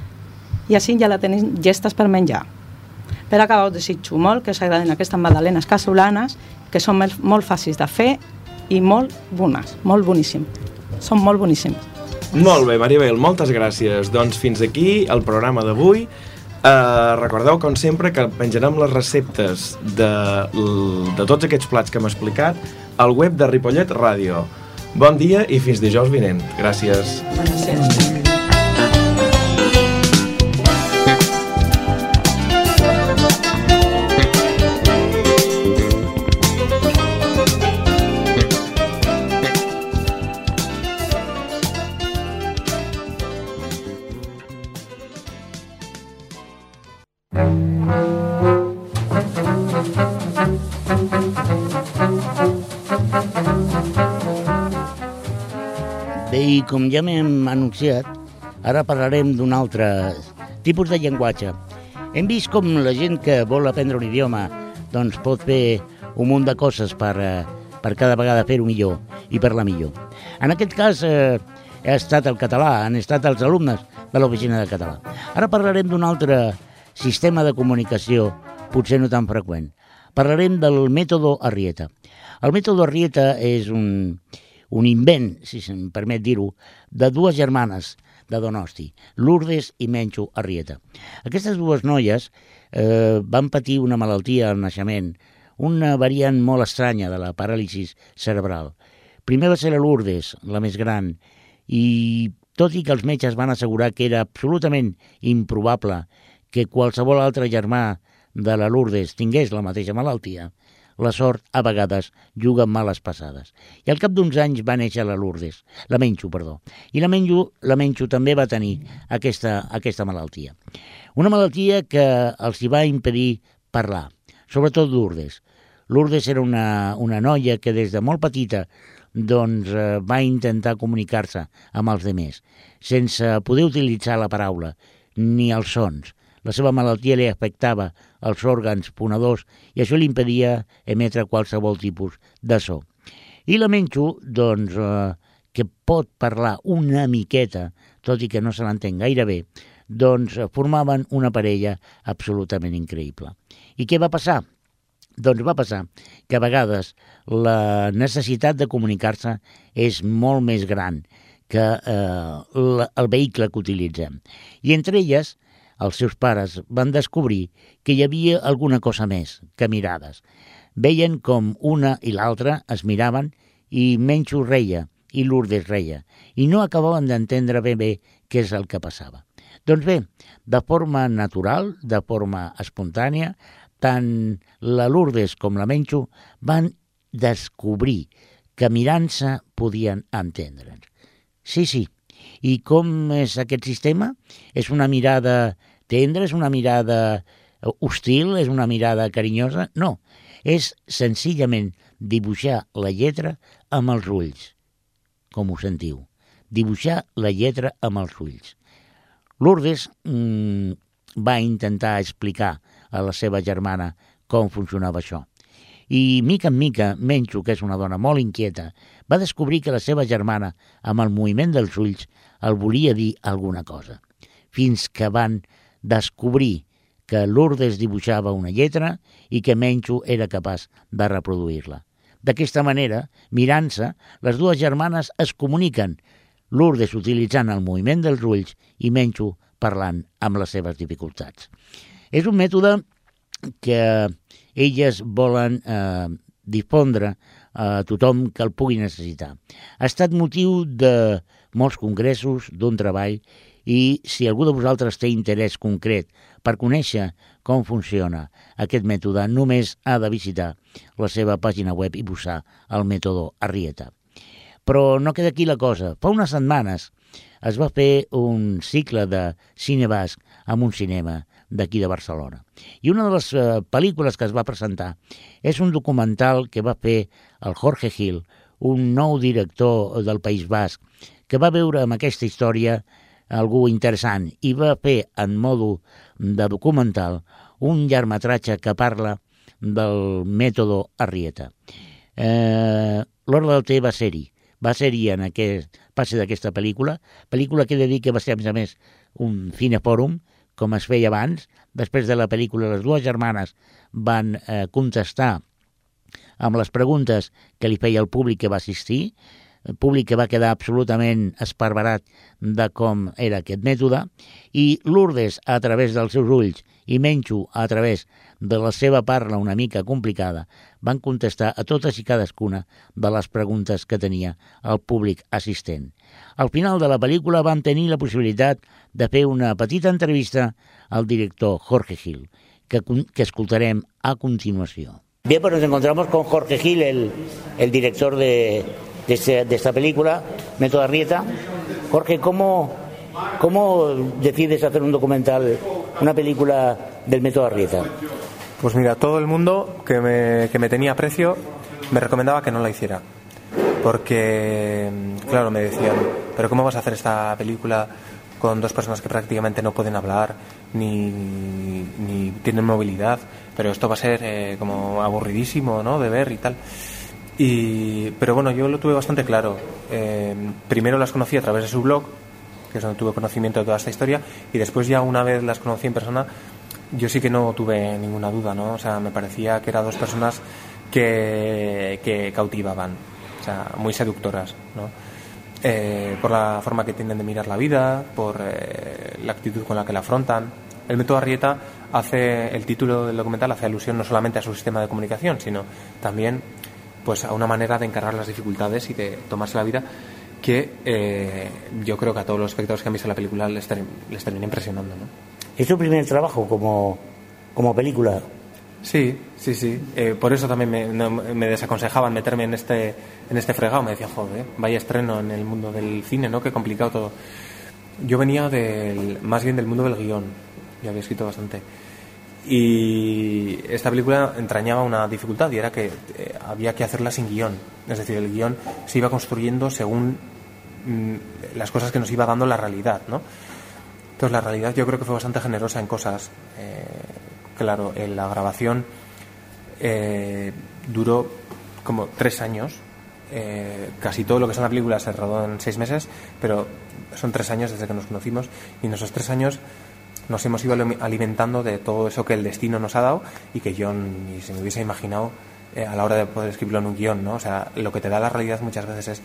i així ja la tenim gestes per menjar. Per acabar us desitjo molt que us agradin aquestes magdalenes casolanes que són molt, fàcils de fer i molt bones, molt boníssimes. Són molt boníssimes. Molt bé, Maribel, moltes gràcies. Doncs fins aquí el programa d'avui. Uh, recordeu, com sempre, que penjarem les receptes de, de tots aquests plats que hem explicat al web de Ripollet Ràdio. Bon dia i fins dijous vinent. Gràcies. Gràcies. Com ja m'hem anunciat, ara parlarem d'un altre tipus de llenguatge. Hem vist com la gent que vol aprendre un idioma doncs pot fer un munt de coses per, eh, per cada vegada fer-ho millor i per la millor. En aquest cas eh, ha estat el català, han estat els alumnes de l'oficina de català. Ara parlarem d'un altre sistema de comunicació, potser no tan freqüent, Parlarem del mètode Arrieta. El mètode Arrieta és un, un invent, si se'm permet dir-ho, de dues germanes de Donosti, Lourdes i Menxo Arrieta. Aquestes dues noies eh, van patir una malaltia al naixement, una variant molt estranya de la paràlisis cerebral. Primer va ser la Lourdes, la més gran, i tot i que els metges van assegurar que era absolutament improbable que qualsevol altre germà de la Lourdes tingués la mateixa malaltia, la sort a vegades juga males passades. I al cap d'uns anys va néixer la Lourdes, la Menxo, perdó. I la Menxo, la Menxo també va tenir aquesta, aquesta malaltia. Una malaltia que els hi va impedir parlar, sobretot Lourdes. Lourdes era una, una noia que des de molt petita doncs, eh, va intentar comunicar-se amb els demés, sense poder utilitzar la paraula ni els sons. La seva malaltia li afectava els òrgans ponedors i això li impedia emetre qualsevol tipus de so. I la Menxo, doncs, eh, que pot parlar una miqueta, tot i que no se l'entén gaire bé, doncs formaven una parella absolutament increïble. I què va passar? Doncs va passar que a vegades la necessitat de comunicar-se és molt més gran que eh, el vehicle que utilitzem. I entre elles, els seus pares van descobrir que hi havia alguna cosa més que mirades. Veien com una i l'altra es miraven i Menxo reia i Lourdes reia i no acabaven d'entendre ben bé què és el que passava. Doncs bé, de forma natural, de forma espontània, tant la Lourdes com la Menxo van descobrir que mirant-se podien entendre'ns. Sí, sí. I com és aquest sistema? És una mirada tendra, és una mirada hostil, és una mirada carinyosa? No, és senzillament dibuixar la lletra amb els ulls, com ho sentiu. Dibuixar la lletra amb els ulls. Lourdes mmm, va intentar explicar a la seva germana com funcionava això. I, mica en mica, Menxo, que és una dona molt inquieta, va descobrir que la seva germana, amb el moviment dels ulls, el volia dir alguna cosa. Fins que van descobrir que Lourdes dibuixava una lletra i que Menxo era capaç de reproduir-la. D'aquesta manera, mirant-se, les dues germanes es comuniquen, Lourdes utilitzant el moviment dels ulls i Menxo parlant amb les seves dificultats. És un mètode que elles volen eh, difondre a tothom que el pugui necessitar. Ha estat motiu de molts congressos, d'un treball i si algú de vosaltres té interès concret per conèixer com funciona aquest mètode, només ha de visitar la seva pàgina web i posar el mètode Arrieta. Però no queda aquí la cosa. Fa unes setmanes es va fer un cicle de cine basc en un cinema d'aquí de Barcelona. I una de les eh, pel·lícules que es va presentar és un documental que va fer el Jorge Gil, un nou director del País Basc, que va veure amb aquesta història algú interessant i va fer en modo de documental un llargmetratge que parla del mètode Arrieta. Eh, L'Hora del Té va ser-hi, va ser-hi en aquest passe d'aquesta pel·lícula, pel·lícula que he de dir que va ser, a més a més, un cinefòrum, com es feia abans. Després de la pel·lícula, les dues germanes van eh, contestar amb les preguntes que li feia el públic que va assistir, el públic que va quedar absolutament esparverat de com era aquest mètode, i Lourdes, a través dels seus ulls, i Menxo, a través de la seva parla una mica complicada, van contestar a totes i cadascuna de les preguntes que tenia el públic assistent. Al final de la pel·lícula van tenir la possibilitat de fer una petita entrevista al director Jorge Gil, que, que escoltarem a continuació. Bien, pues nos encontramos con Jorge Gil, el, el director de, de, este, de esta película, Método Arrieta. Jorge, ¿cómo, ¿cómo decides hacer un documental, una película del Método Arrieta? Pues mira, todo el mundo que me, que me tenía aprecio me recomendaba que no la hiciera. Porque, claro, me decían, pero ¿cómo vas a hacer esta película con dos personas que prácticamente no pueden hablar ni, ni tienen movilidad? Pero esto va a ser eh, como aburridísimo, ¿no? De ver y tal. Y, pero bueno, yo lo tuve bastante claro. Eh, primero las conocí a través de su blog, que es donde tuve conocimiento de toda esta historia, y después ya una vez las conocí en persona, yo sí que no tuve ninguna duda, ¿no? O sea, me parecía que eran dos personas que, que cautivaban, o sea, muy seductoras, ¿no? Eh, por la forma que tienen de mirar la vida, por eh, la actitud con la que la afrontan. El método Arrieta hace, el título del documental hace alusión no solamente a su sistema de comunicación, sino también pues a una manera de encarar las dificultades y de tomarse la vida que eh, yo creo que a todos los espectadores que han visto la película les, ter- les termina impresionando, ¿no? ¿Es tu primer trabajo como, como película? Sí, sí, sí. Eh, por eso también me, no- me desaconsejaban meterme en este, en este fregado. Me decía, joder, vaya estreno en el mundo del cine, ¿no? Qué complicado todo. Yo venía del, más bien del mundo del guion. Ya había escrito bastante. Y esta película entrañaba una dificultad y era que eh, había que hacerla sin guion. Es decir, el guion se iba construyendo según mm, las cosas que nos iba dando la realidad, ¿no? Entonces la realidad yo creo que fue bastante generosa en cosas. Eh, claro, en la grabación eh, duró como tres años. Eh, casi todo lo que es en la película se rodó en seis meses, pero son tres años desde que nos conocimos y en esos tres años nos hemos ido ali- alimentando de todo eso que el destino nos ha dado y que yo ni se me hubiese imaginado eh, a la hora de poder escribirlo en un guion, ¿no? O sea, lo que te da la realidad muchas veces es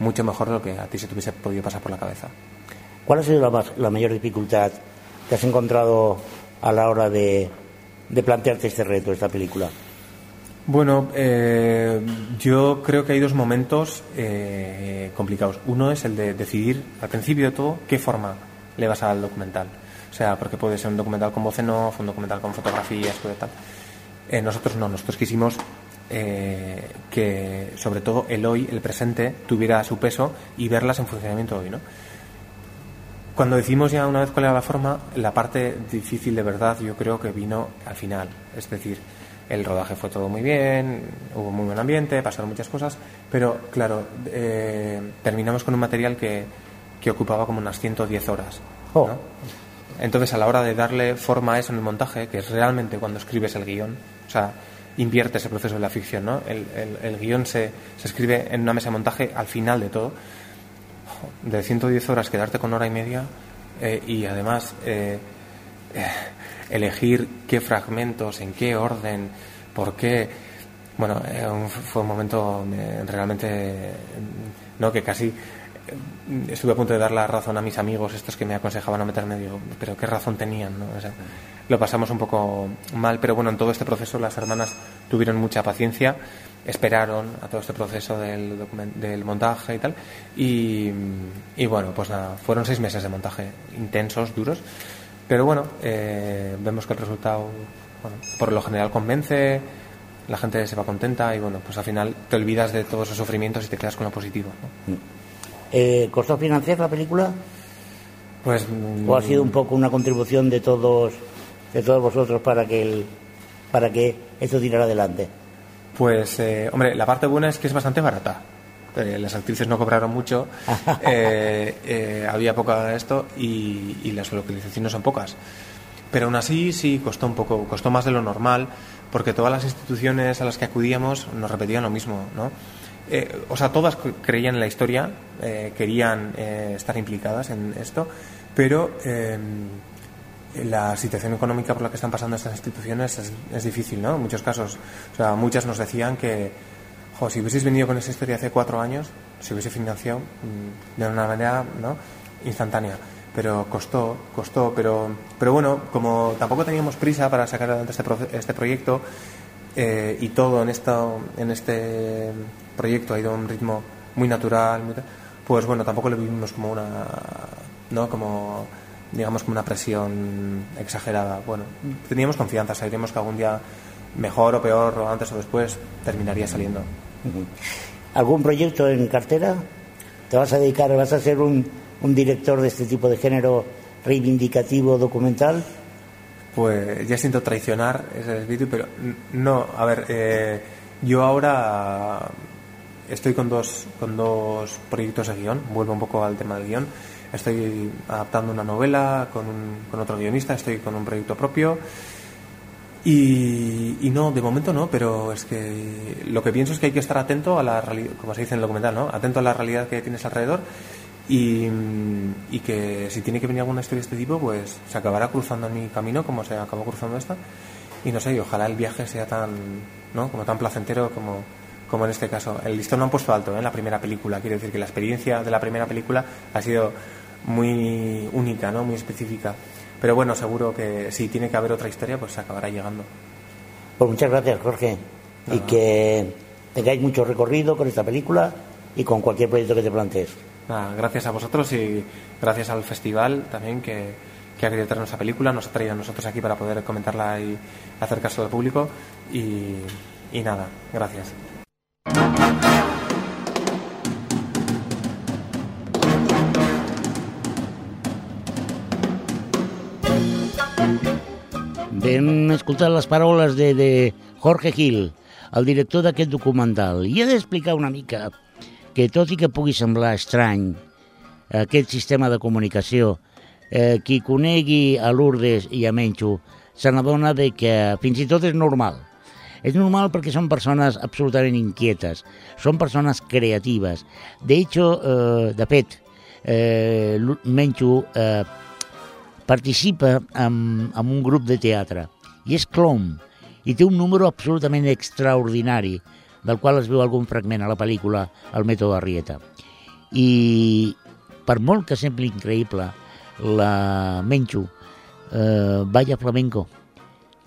mucho mejor de lo que a ti se te hubiese podido pasar por la cabeza. ¿Cuál ha sido la, más- la mayor dificultad que has encontrado a la hora de, de plantearte este reto, esta película? Bueno, eh, yo creo que hay dos momentos eh, complicados. Uno es el de decidir al principio de todo qué forma le vas al documental. O sea, porque puede ser un documental con voz en off, un documental con fotografías, puede tal. Eh, nosotros no, nosotros quisimos eh, que sobre todo el hoy, el presente, tuviera su peso y verlas en funcionamiento hoy, ¿no? Cuando decimos ya una vez cuál era la forma, la parte difícil de verdad yo creo que vino al final. Es decir, el rodaje fue todo muy bien, hubo muy buen ambiente, pasaron muchas cosas, pero claro, eh, terminamos con un material que, que ocupaba como unas 110 horas. ¿no? Entonces, a la hora de darle forma a eso en el montaje, que es realmente cuando escribes el guion, o sea, invierte ese proceso de la ficción, ¿no? El, el- guion se, escribe en una mesa de montaje al final de todo. De 110 horas quedarte con hora y media eh, y además eh, eh, elegir qué fragmentos, en qué orden, por qué. Bueno, un- fue un momento realmente no que casi estuve a punto de dar la razón a mis amigos estos que me aconsejaban no meterme digo pero qué razón tenían ¿no? O sea, lo pasamos un poco mal pero bueno en todo este proceso las hermanas tuvieron mucha paciencia esperaron a todo este proceso del, del montaje y tal y, y bueno pues nada fueron seis meses de montaje intensos duros pero bueno eh, vemos que el resultado bueno, por lo general convence la gente se va contenta y bueno pues al final te olvidas de todos esos sufrimientos y te quedas con lo positivo ¿no? Eh, ¿Costó financiar la película? Pues, ¿O ha sido un poco una contribución de todos, de todos vosotros para que, el, para que esto tirara adelante? Pues, eh, hombre, la parte buena es que es bastante barata. Eh, las actrices no cobraron mucho, eh, eh, había poca de esto y, y las localizaciones son pocas. Pero aún así sí costó un poco, costó más de lo normal, porque todas las instituciones a las que acudíamos nos repetían lo mismo, ¿no? Eh, o sea, todas cre- creían en la historia, eh, querían eh, estar implicadas en esto, pero eh, la situación económica por la que están pasando estas instituciones es, es difícil, ¿no? En muchos casos. O sea, muchas nos decían que, jo, si hubieseis venido con esa historia hace cuatro años, se hubiese financiado mm, de una manera, ¿no? Instantánea. Pero costó, costó, pero, pero bueno, como tampoco teníamos prisa para sacar adelante este, proce- este proyecto eh, y todo en, esto, en este proyecto ha ido a un ritmo muy natural, pues bueno, tampoco lo vivimos como una, ¿no? Como digamos como una presión exagerada. Bueno, teníamos confianza, sabíamos que algún día mejor o peor o antes o después terminaría saliendo. ¿Algún proyecto en cartera? ¿Te vas a dedicar, vas a ser un, un director de este tipo de género reivindicativo documental? Pues ya siento traicionar ese espíritu, pero no, a ver, eh, yo ahora estoy con dos, con dos proyectos de guion, vuelvo un poco al tema del guion, estoy adaptando una novela con, un- con otro guionista, estoy con un proyecto propio. Y, y no, de momento no, pero es que lo que pienso es que hay que estar atento a la realidad, como se dice en el documental, ¿no? Atento a la realidad que tienes alrededor y, y que si tiene que venir alguna historia de este tipo, pues se acabará cruzando en mi camino como se acabó cruzando esta. Y no sé, y ojalá el viaje sea tan, ¿no? como tan placentero como, como en este caso. El listón no han puesto alto ¿eh? en la primera película, quiero decir que la experiencia de la primera película ha sido muy única, ¿no? muy específica. Pero bueno, seguro que si tiene que haber otra historia, pues se acabará llegando. Pues muchas gracias, Jorge. Y que tengáis mucho recorrido con esta película y con cualquier proyecto que te plantees. Nada, gracias a vosotros y gracias al festival también que, que ha querido traer nuestra película, nos ha traído a nosotros aquí para poder comentarla y hacer caso al público. Y, y nada, gracias. Vam escoltar les paraules de, de Jorge Gil, el director d'aquest documental, i he d'explicar una mica que tot i que pugui semblar estrany aquest sistema de comunicació, eh, qui conegui a Lourdes i a Menxo se n'adona de que fins i tot és normal. És normal perquè són persones absolutament inquietes, són persones creatives. De hecho, eh, de fet, eh, Menxo eh, participa en, en un grup de teatre i és clown i té un número absolutament extraordinari del qual es veu algun fragment a la pel·lícula El mètode Arrieta. I per molt que sembli increïble, la Menxo, eh, balla flamenco.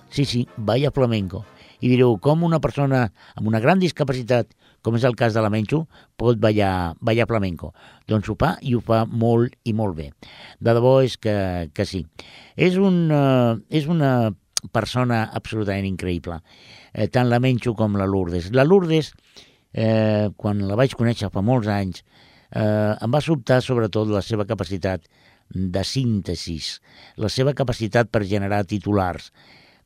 Sí, sí, balla flamenco. I direu, com una persona amb una gran discapacitat, com és el cas de la Menxo, pot ballar, ballar flamenco? Doncs ho fa i ho fa molt i molt bé. De debò és que, que sí. És, un, uh, és una persona absolutament increïble, eh, tant la Menxo com la Lourdes. La Lourdes, eh, quan la vaig conèixer fa molts anys, eh, em va sobtar sobretot la seva capacitat de síntesis, la seva capacitat per generar titulars,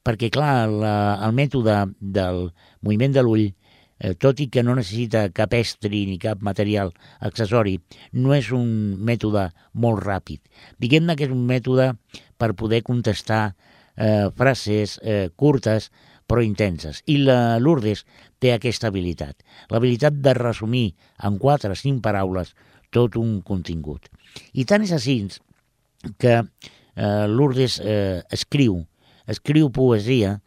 perquè, clar, la, el mètode del moviment de l'ull, eh, tot i que no necessita cap estri ni cap material accessori, no és un mètode molt ràpid. Diguem-ne que és un mètode per poder contestar eh, frases eh, curtes però intenses. I la Lourdes té aquesta habilitat, l'habilitat de resumir en quatre o cinc paraules tot un contingut. I tant és així que eh, Lourdes eh, escriu, escriu poesia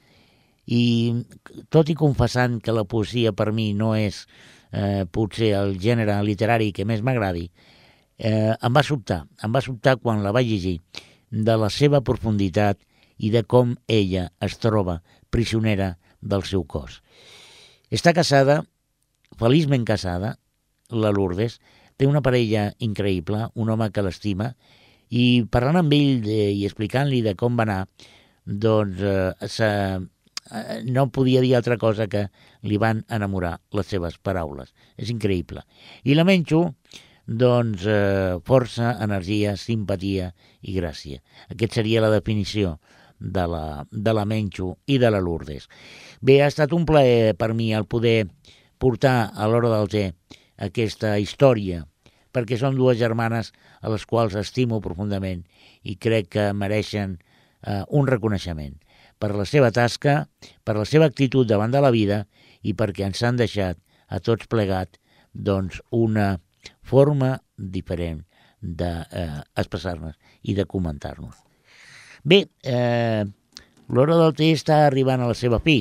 i tot i confessant que la poesia per mi no és eh, potser el gènere literari que més m'agradi, eh, em va sobtar, em va sobtar quan la vaig llegir de la seva profunditat i de com ella es troba prisionera del seu cos. Està casada, feliçment casada, la Lourdes, té una parella increïble, un home que l'estima, i parlant amb ell de, i explicant-li de com va anar, doncs eh, se, eh, no podia dir altra cosa que li van enamorar les seves paraules. És increïble. I la Menxo, doncs, eh, força, energia, simpatia i gràcia. Aquest seria la definició de la, de la Menxo i de la Lourdes. Bé, ha estat un plaer per mi el poder portar a l'hora del té aquesta història, perquè són dues germanes a les quals estimo profundament i crec que mereixen eh, un reconeixement per la seva tasca, per la seva actitud davant de la vida i perquè ens han deixat a tots plegat doncs, una forma diferent d'expressar-nos eh, i de comentar-nos. Bé, eh, l'hora del té està arribant a la seva fi.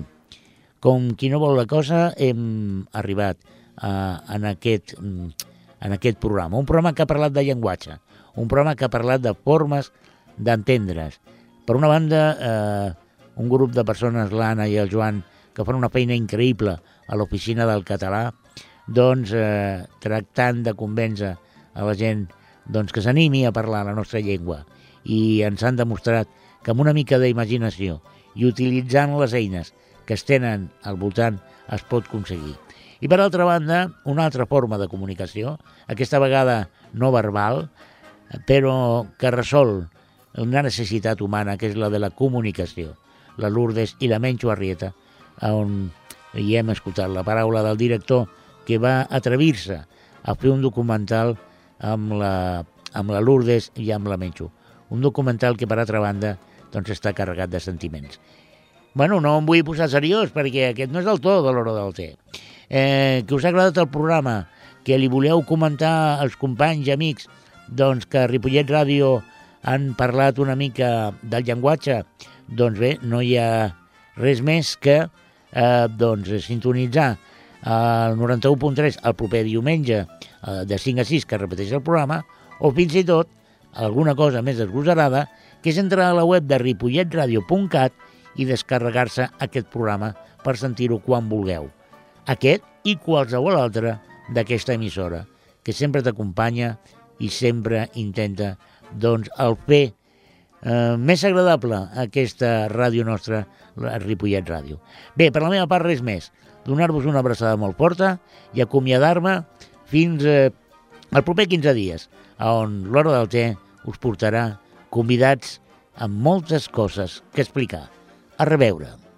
Com qui no vol la cosa, hem arribat eh, en, aquest, en aquest programa. Un programa que ha parlat de llenguatge, un programa que ha parlat de formes d'entendre's. Per una banda, eh, un grup de persones, l'Anna i el Joan, que fan una feina increïble a l'oficina del català, doncs eh, tractant de convèncer a la gent doncs, que s'animi a parlar la nostra llengua i ens han demostrat que amb una mica d'imaginació i utilitzant les eines que es tenen al voltant es pot aconseguir. I per altra banda, una altra forma de comunicació, aquesta vegada no verbal, però que resol una necessitat humana, que és la de la comunicació. La Lourdes i la Menxo Arrieta, on hi hem escoltat la paraula del director que va atrevir-se a fer un documental amb la, amb la Lourdes i amb la Menxo un documental que, per altra banda, doncs està carregat de sentiments. Bueno, no em vull posar seriós, perquè aquest no és el to de l'hora del té. Eh, que us ha agradat el programa, que li voleu comentar als companys i amics, doncs, que a Ripollet Ràdio han parlat una mica del llenguatge, doncs bé, no hi ha res més que eh, doncs, sintonitzar al 91.3 el proper diumenge eh, de 5 a 6 que repeteix el programa o fins i tot alguna cosa més desgosarada que és entrar a la web de ripolletradio.cat i descarregar-se aquest programa per sentir-ho quan vulgueu. Aquest i qualsevol altre d'aquesta emissora, que sempre t'acompanya i sempre intenta doncs, el fer eh, més agradable aquesta ràdio nostra, la Ripollet Ràdio. Bé, per la meva part res més. Donar-vos una abraçada molt forta i acomiadar-me fins eh, al proper 15 dies, on l'Hora del Té us portarà convidats amb moltes coses que explicar. A reveure.